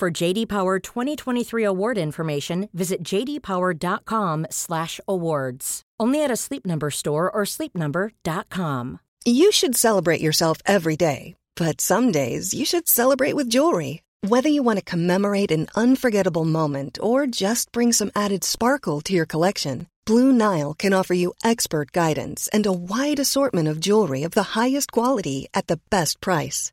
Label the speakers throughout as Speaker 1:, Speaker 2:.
Speaker 1: For JD Power 2023 award information, visit jdpower.com/awards. Only at a Sleep Number store or sleepnumber.com.
Speaker 2: You should celebrate yourself every day, but some days you should celebrate with jewelry. Whether you want to commemorate an unforgettable moment or just bring some added sparkle to your collection, Blue Nile can offer you expert guidance and a wide assortment of jewelry of the highest quality at the best price.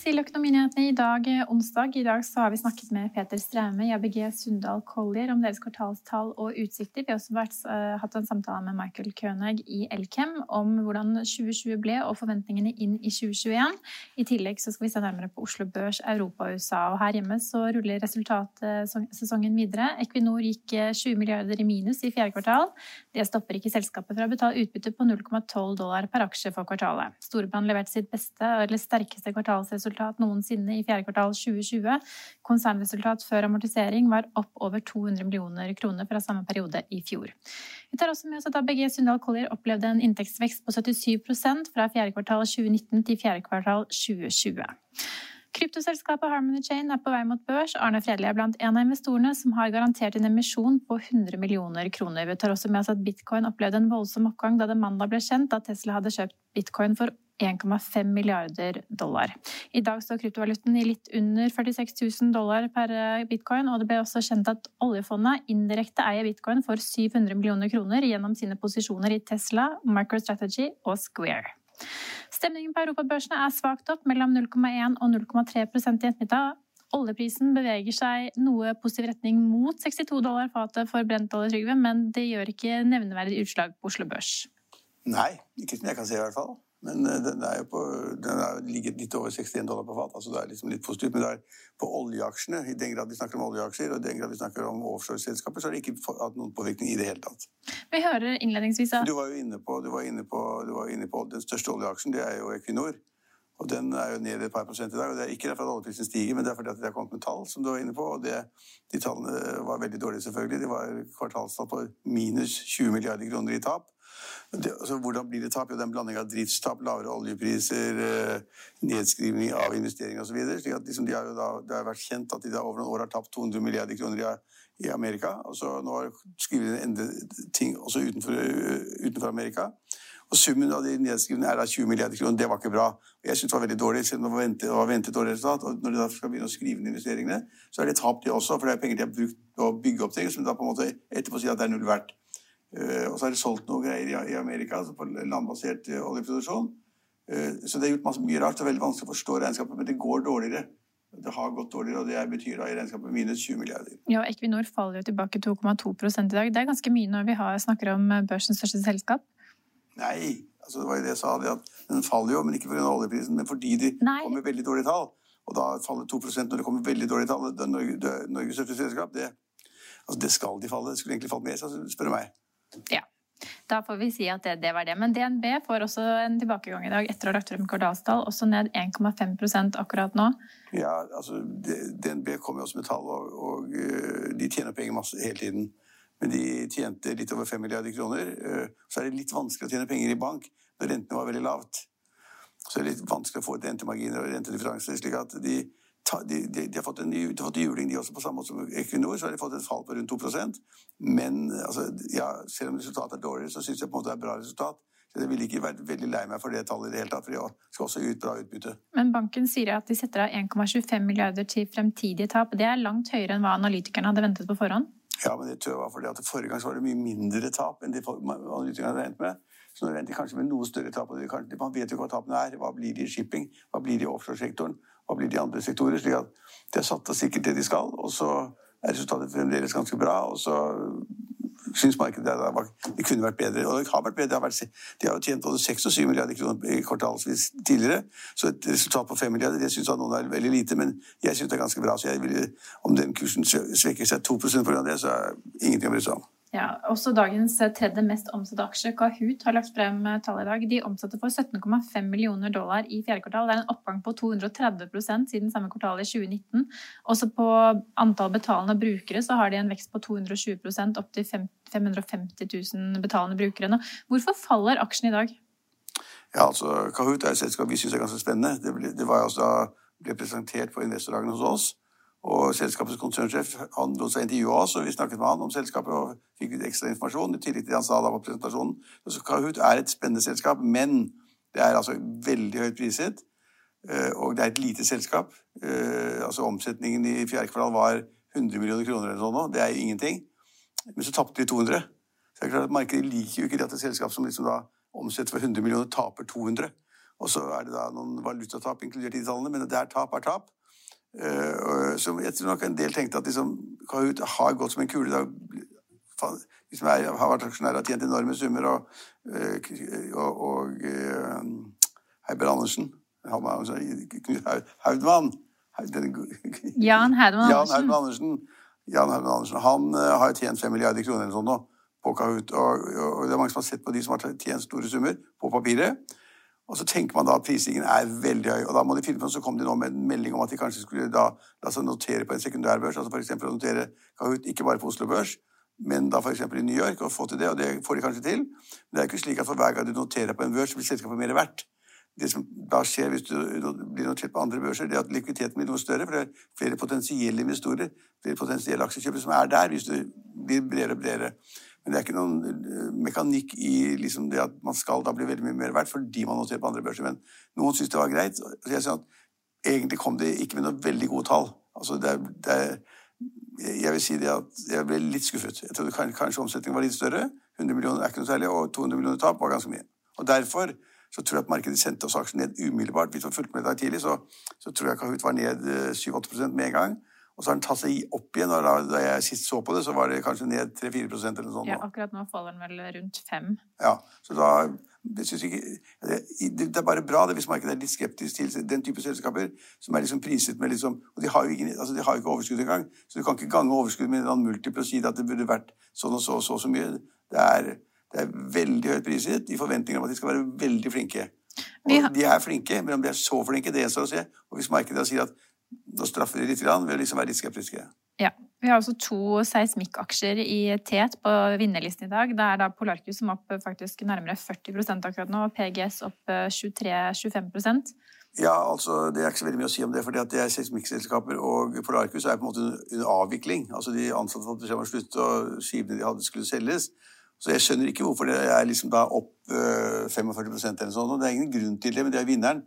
Speaker 3: til Økonominyhetene i dag, onsdag. I dag har vi snakket med Peter Straume i ABG Sundal Collier om deres kvartalstall og utsikter. Vi har også vært, uh, hatt en samtale med Michael Kønegg i Elkem om hvordan 2020 ble og forventningene inn i 2021. I tillegg skal vi se nærmere på Oslo Børs, Europa og USA. Og her hjemme så ruller resultatsesongen videre. Equinor gikk 20 milliarder i minus i fjerde kvartal. Det stopper ikke selskapet fra å betale utbytte på 0,12 dollar per aksje for kvartalet. Storebrand leverte sitt beste eller sterkeste kvartalsresultat noensinne i fjerde kvartal 2020. Konsernresultat før amortisering var opp over 200 millioner kroner fra samme periode i fjor. Vi tar også med oss at ABG Sundal Collier opplevde en inntektsvekst på 77% fra fjerde kvartal 2019 til fjerde kvartal 2020. Kryptoselskapet Harmony Chain er på vei mot børs. Arne Fredli er blant en av investorene som har garantert en emisjon på 100 millioner kroner. Vi tar også med oss at bitcoin opplevde en voldsom oppgang da det mandag ble kjent at Tesla hadde kjøpt bitcoin for 1,5 milliarder dollar. I dag står kryptovaluten i litt under 46 000 dollar per eh, bitcoin, og det ble også kjent at oljefondet indirekte eier bitcoin for 700 millioner kroner gjennom sine posisjoner i Tesla, MicroStrategy og Square. Stemningen på europabørsene er svakt opp, mellom 0,1 og 0,3% i ettermiddag. Oljeprisen beveger seg noe positiv retning mot 62 dollar fatet for brentolje, Trygve, men det gjør ikke nevneverdig utslag på Oslo Børs.
Speaker 4: Nei, ikke som jeg kan se i hvert fall. Men eh, den er jo på, den er ligget litt over 61 dollar på fat. altså Det er liksom litt positivt. Men det er på oljeaksjene, i den grad vi snakker om oljeaksjer og i den grad vi snakker om offshoreselskaper, så har det ikke hatt noen påvirkning i det hele tatt.
Speaker 3: Vi hører innledningsvis
Speaker 4: Du var jo inne på, du var inne på, du var inne på den største oljeaksjen, det er jo Equinor. Og den er jo ned et par prosent i dag. og Det er ikke derfor at oljeprisen stiger, men det er fordi at det har kommet med tall, som du var inne på. og det, De tallene var veldig dårlige, selvfølgelig. De var kvartalstall på minus 20 milliarder kroner i tap. Det, altså, hvordan blir det tap? Jo, det er en blanding av driftstap, lavere oljepriser, eh, nedskrivning av investeringer osv. Liksom de det har vært kjent at de da over noen år har tapt 200 milliarder kroner i, i Amerika. og så Nå har skriver de ting også utenfor, utenfor Amerika. Og Summen av de nedskrivningene er da 20 milliarder kroner. Det var ikke bra. Jeg synes det var veldig dårlig, selv om det var ventet, det var ventet dårlig resultat. Og når de da skal begynne å skrive ned investeringene, så er det tap, de også. For det er penger de har brukt å bygge opp ting, som da på en måte etterpå sier at det er null verdt. Eh, og så har det solgt noe greier i Amerika, altså på landbasert eh, oljeproduksjon. Eh, så det er gjort masse, mye rart. Det er veldig vanskelig å forstå regnskapet, men det går dårligere. Det har gått dårligere, og det betyr da i regnskapet minus 20 milliarder.
Speaker 3: Ja, Equinor faller jo tilbake 2,2 i dag. Det er ganske mye når vi har, snakker om børsens største selskap.
Speaker 4: Nei, altså det var jo det jeg sa. Det at den faller jo, men ikke pga. oljeprisen, men fordi de Nei. kommer veldig dårlige tall. Og da faller 2% når det kommer veldig dårlige tall. Er Norges største selskap. Det, altså det skal de falle. Det skulle egentlig falt mer, spør du meg.
Speaker 3: Ja. Da får vi si at det, det, var det. Men DNB får også en tilbakegang i dag etter å ha lagt frem kvartalstall, også ned 1,5% akkurat nå.
Speaker 4: Ja, altså DNB kommer jo også med tall, og, og eh, de tjener penger masse hele tiden. Men de tjente litt over 5 milliarder kroner. Eh, så er det litt vanskelig å tjene penger i bank når rentene var veldig lavt. Så er det litt vanskelig å få et rentemarginer og rentedifferanse. slik at de de, de, de, har fått en, de har fått juling, de også, på samme måte som Equinor. Så har de fått et fall på rundt 2% Men altså, ja, selv om resultatet er dårligere, så syns jeg på en måte det er et bra resultat. Så jeg ville ikke vært veldig lei meg for det tallet i det hele tatt, for de skal også ut bra utbytte.
Speaker 3: Men banken sier at de setter av 1,25 milliarder til fremtidige tap. Det er langt høyere enn hva analytikerne hadde ventet på forhånd?
Speaker 4: Ja, men det tror jeg fordi at forrige gang var det mye mindre tap enn de analytikerne hadde regnet med. Så nå regner de kanskje med noe større tap. Man vet jo ikke hva tapene er. Hva blir det i shipping? Hva blir det i offshoresektoren? Hva blir de andre sektorer? slik at de har satt av sikkert det de skal, og så er resultatet fremdeles ganske bra. Og så syns markedet det, kunne vært bedre. Og det har vært bedre. har vært, de har tjent både 6 og 7 milliarder kroner i kvartalsvis tidligere. Så et resultat på 5 milliarder det syns noen er veldig lite, men jeg syns det er ganske bra. Så vil, om den kursen svekker seg 2% pga. det, så er ingenting å bry seg om.
Speaker 3: Ja, også dagens eh, tredje mest omsatte aksje, Kahoot, har lagt frem tallet tall i dag. De omsatte for 17,5 millioner dollar i fjerde kvartal. Det er en oppgang på 230% siden samme kvartal i 2019. Også på antall betalende brukere så har de en vekst på 220% opp til 550 000 betalende brukere. nå. Hvorfor faller aksjen i dag?
Speaker 4: Ja, altså, Kahoot er et selskap vi syns er ganske spennende. Det ble, det var altså, ble presentert på investordagen hos oss. Og selskapets konsernsjef han lot seg intervjue oss, og vi snakket med han om selskapet og fikk litt ekstra informasjon i tillegg til det han sa da på presentasjonen. Så Kahoot er et spennende selskap, men det er altså veldig høyt priset. Eh, og det er et lite selskap. Eh, altså Omsetningen i fjerde kvartal var 100 millioner kroner eller sånn sånt. Det er jo ingenting. Men så tapte de 200. Så det er klart at Markedet liker jo ikke at et selskap som liksom da omsetter for 100 millioner, taper 200. Og så er det da noen valutatap inkludert i de tallene, men det er tap er tap. Uh, som jeg tror nok en del tenkte at liksom, Kahoot har gått som en kule. Da, de som er, har vært aksjonærer, har tjent enorme summer. Og, uh, og, og uh, Heiber Andersen Haudmann
Speaker 3: Jan Haudmann
Speaker 4: Andersen. Andersen. Jan Haudmann Andersen. Han har tjent fem milliarder kroner eller sånn nå på Kahoot. Og, og, det er mange som har sett på de som har tjent store summer på papiret. Og så tenker man da at prisingen er veldig høy. Og da må de finne på, så kom de nå med en melding om at de kanskje skulle da la seg notere på en sekundærbørs. altså F.eks. å notere Kahoot ikke bare på Oslo Børs, men da f.eks. i New York. Og få til det, og det får de kanskje til. Men det er ikke slik at for hver gang du noterer på en børs, så blir selskapet mer verdt. Det som da skjer hvis du blir notert på andre børser, det er at likviditeten blir noe større. For det er flere potensielle investorer, flere potensielle aksjekjøpere som er der hvis du blir bredere og bredere. Men det er ikke noen eh, mekanikk i liksom det at man skal da bli veldig mye mer verdt fordi man noterer på andre børser. Men noen syntes det var greit. Så jeg synes at egentlig kom det ikke med noen veldig gode tall. Altså det, det, jeg vil si det at jeg ble litt skuffet. Jeg trodde kanskje omsetningen var litt større. 100 millioner er ikke noe særlig, og 200 millioner tap var ganske mye. Og Derfor så tror jeg at markedet sendte oss aksjen ned umiddelbart. Hvis man fulgte med der tidlig, så, så tror jeg Kahoot var ned 7-8 eh, med en gang. Og så har den tatt seg opp igjen. og da, da, jeg sist så på det, så var det kanskje ned 3-4% eller noe sånt.
Speaker 3: Ja, akkurat nå faller den vel rundt 5
Speaker 4: Ja, så da det, ikke, det, det, er bare bra det hvis markedet er litt skeptisk til den type selskaper som er liksom priset med liksom Og de har jo ikke, altså de har ikke overskudd engang, så du kan ikke gange overskudd med en multiple og si at det burde vært sånn og så og så, så mye. Det er, det er veldig høyt priset i forventninger om at de skal være veldig flinke. Og de er flinke, men om de er så flinke, det gjenstår å se. Og hvis markedet sier at nå straffer de litt grann ved å liksom være litt skeptiske.
Speaker 3: Ja. Vi har også to seismikkaksjer i tet på vinnerlisten i dag. Det er da Polarcus som opp faktisk nærmere 40 akkurat nå, og PGS opp 23-25%
Speaker 4: ja, altså Det er ikke så veldig mye å si om det. for det er seismikkselskaper, og Polarcus er på en måte under avvikling. Altså De ansatte fått beskjed om å slutte, og skipene de hadde, skulle selges. Så jeg skjønner ikke hvorfor det er liksom da opp 45% eller sånn. og Det er ingen grunn til det, men det er vinneren.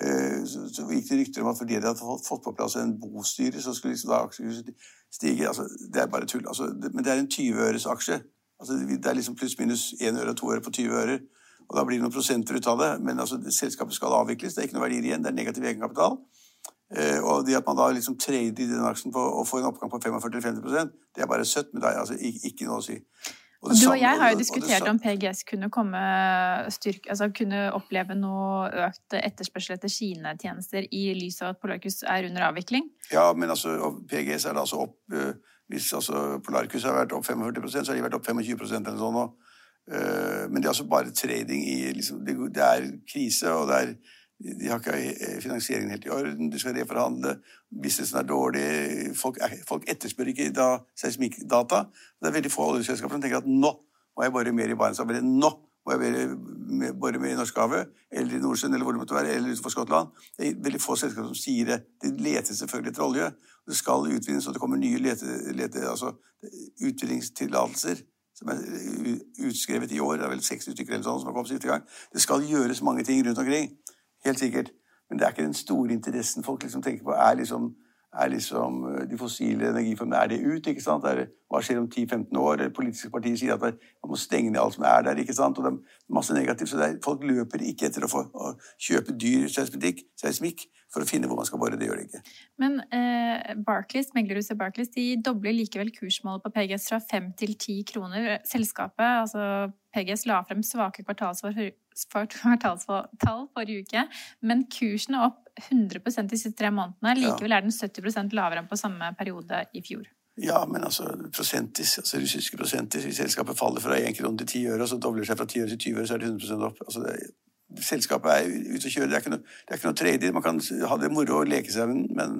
Speaker 4: Eh, så, gikk det rykter om at fordi de hadde fått på plass en bostyre, så skulle liksom da aksjekursen stige. Altså, det er bare tull. Altså, det, men det er en 20-øres aksje. Altså, det er liksom pluss-minus 1 øre og 2 øre på 20 ører. Og da blir det noen prosenter ut av det. Men altså, selskapet skal avvikles. Det er ikke noe verdier igjen. Det er negativ egenkapital. Eh, og det at man da liksom trader i den aksjen på, og får en oppgang på 45-50% det er bare søtt, men det er altså ikke noe å si.
Speaker 3: Og du og jeg har jo diskutert om PGS kunne, komme styrke, altså kunne oppleve noe økt etterspørsel etter kinetjenester i lys av at Polarcus er under avvikling?
Speaker 4: Ja, men altså, PGS er da altså opp eh, Hvis altså Polarcus har vært opp 45% så har de vært opp 25% eller sånn nå. Eh, men det er altså bare trading i liksom, Det er krise, og det er de har ikke eh, finansieringen helt i orden, de skal reforhandle, businessen er dårlig Folk, folk etterspør ikke da seismikkdata. Det er veldig få oljeselskaper som tenker at nå må jeg bore mer i Barentshavet. Nå må jeg bore mer i Norskehavet, eller i Nordsjøen, eller hvor det måtte være, eller utenfor Skottland. Det er veldig få selskaper som sier det. De leter selvfølgelig etter olje. Det skal utvinnes, og det kommer nye lete, lete, altså, utvinningstillatelser som er utskrevet i år. Det er vel 60 stykker eller sånn som har kommet siste gang. Det skal gjøres mange ting rundt omkring. Helt sikkert. Men det er ikke den store interessen folk liksom tenker på. Er liksom, er liksom eh, de fossile energiformene Er det ut? ikke sant? Det hva skjer om 10-15 år? Politiske partier sier at man må stenge ned alt som er der. ikke sant? Og det er masse negativt. Så er, folk løper ikke etter å få å kjøpe dyr seismikk for å finne hvor man skal bore. Det gjør det ikke.
Speaker 3: Men eh, Barclays, meglerhuset Barclays de dobler likevel kursmålet på PGS fra 5 til 10 kroner. Selskapet, altså PGS, la frem svake kvartalstall forrige uke, men kursen er opp 100% de siste tre månedene. Likevel er den 70 lavere enn på samme periode i fjor.
Speaker 4: Ja, men altså prosentis, altså russiske prosentis Hvis selskapet faller fra 1 krone til 10 øre, og så dobler seg fra 10 øre til 20 øre, så er det 100 opp. Altså, det, selskapet er ute å kjøre. Det er ikke noe, det er ikke noe trading. Man kan ha det moro og leke seg, men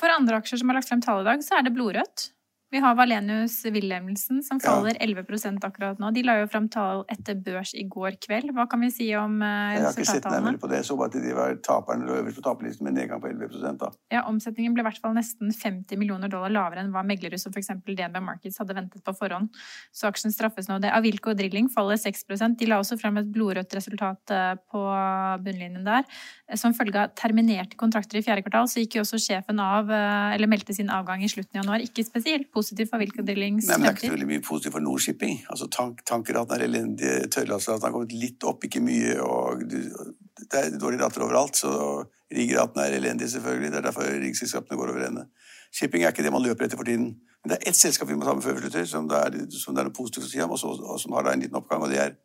Speaker 3: For andre aksjer som har lagt frem tall i dag, så er det blodrødt. Vi har Valenius Wilhelmsen, som faller ja. 11% akkurat nå. De la jo fram tall etter børs i går kveld. Hva kan vi si om
Speaker 4: resultattallene? Jeg har ikke sett nærmere på det. Så bare at de var taperne øverst på taperlisten med nedgang på 11 da.
Speaker 3: Ja, Omsetningen ble i hvert fall nesten 50 millioner dollar lavere enn hva meglere som f.eks. DNB Markets hadde ventet på forhånd. Så aksjen straffes nå. Det Avilco Drilling faller 6% De la også frem et blodrødt resultat eh, på bunnlinjen der. Som følge av terminerte kontrakter i fjerde kvartal, så gikk jo også sjefen av, eh, eller meldte sin avgang i slutten av januar. Ikke spesielt positivt for Wilco Drillings
Speaker 4: Nei, men Det er ikke så veldig mye positivt for Nordshipping. Altså, tank, Tankeratene er elendige, tørrlastratene har kommet litt opp, ikke mye. og Det er dårlige rater overalt. så Riggratene er elendige, selvfølgelig. Det er derfor riggselskapene går over ende. Shipping er ikke det man løper etter for tiden. Men det er ett selskap vi må ta med før vi slutter, som det er, som det er noe positivt å si om, og, så, og som har da en liten oppgang, og det er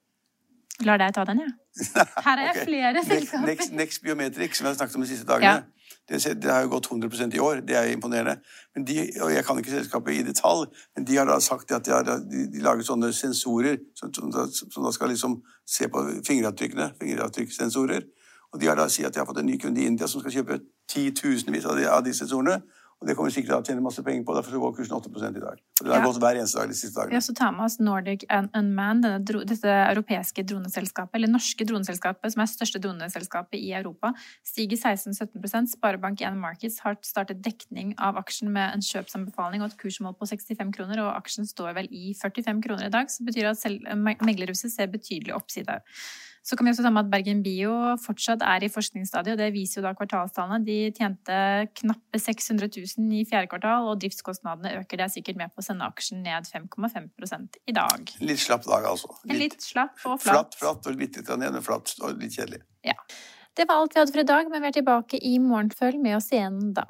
Speaker 3: Lar deg ta den, ja. Her er okay. flere selskaper.
Speaker 4: Next, Next Biometric, som jeg har snakket om de siste dagene. Ja. Det, har jo gått 100% i år. Det er imponerende. Men de, og Jeg kan ikke selskapet i detalj, men de har da sagt at de, har, de, lager sånne sensorer som, som, som, da, skal liksom se på fingeravtrykkene. Fingeravtrykksensorer. Og de har da sagt at de har fått en ny kunde i India som skal kjøpe titusenvis av, de, av de sensorene. Og det kommer sikkert til å tjene masse penger på. Derfor så går kursen 8 i dag. Og det har ja. gått hver eneste dag de siste dagene.
Speaker 3: Vi også tar med oss Nordic Unmanned, dette europeiske droneselskapet, eller norske droneselskapet, som er største droneselskapet i Europa, stiger 16-17 Sparebank1 Markets har startet dekning av aksjen med en kjøpsanbefaling og et kursmål på 65 kroner, og aksjen står vel i 45 kroner i dag, så betyr at selv meglerhuset ser betydelig oppside. Så kan vi også ta med at Bergen Bio fortsatt er i forskningsstadiet, og det viser jo da kvartalstallene. De tjente knappe 600 000 i fjerde kvartal, og driftskostnadene øker. Det er sikkert med på å sende aksjen ned 5,5 i dag.
Speaker 4: Litt slapp dag, altså.
Speaker 3: Litt, litt slapp og flatt.
Speaker 4: Flatt, flatt og litt ned, flatt og litt kjedelig.
Speaker 3: Ja. Det var alt vi hadde for i dag, men vi er tilbake i morgen. Følg med oss igjen da.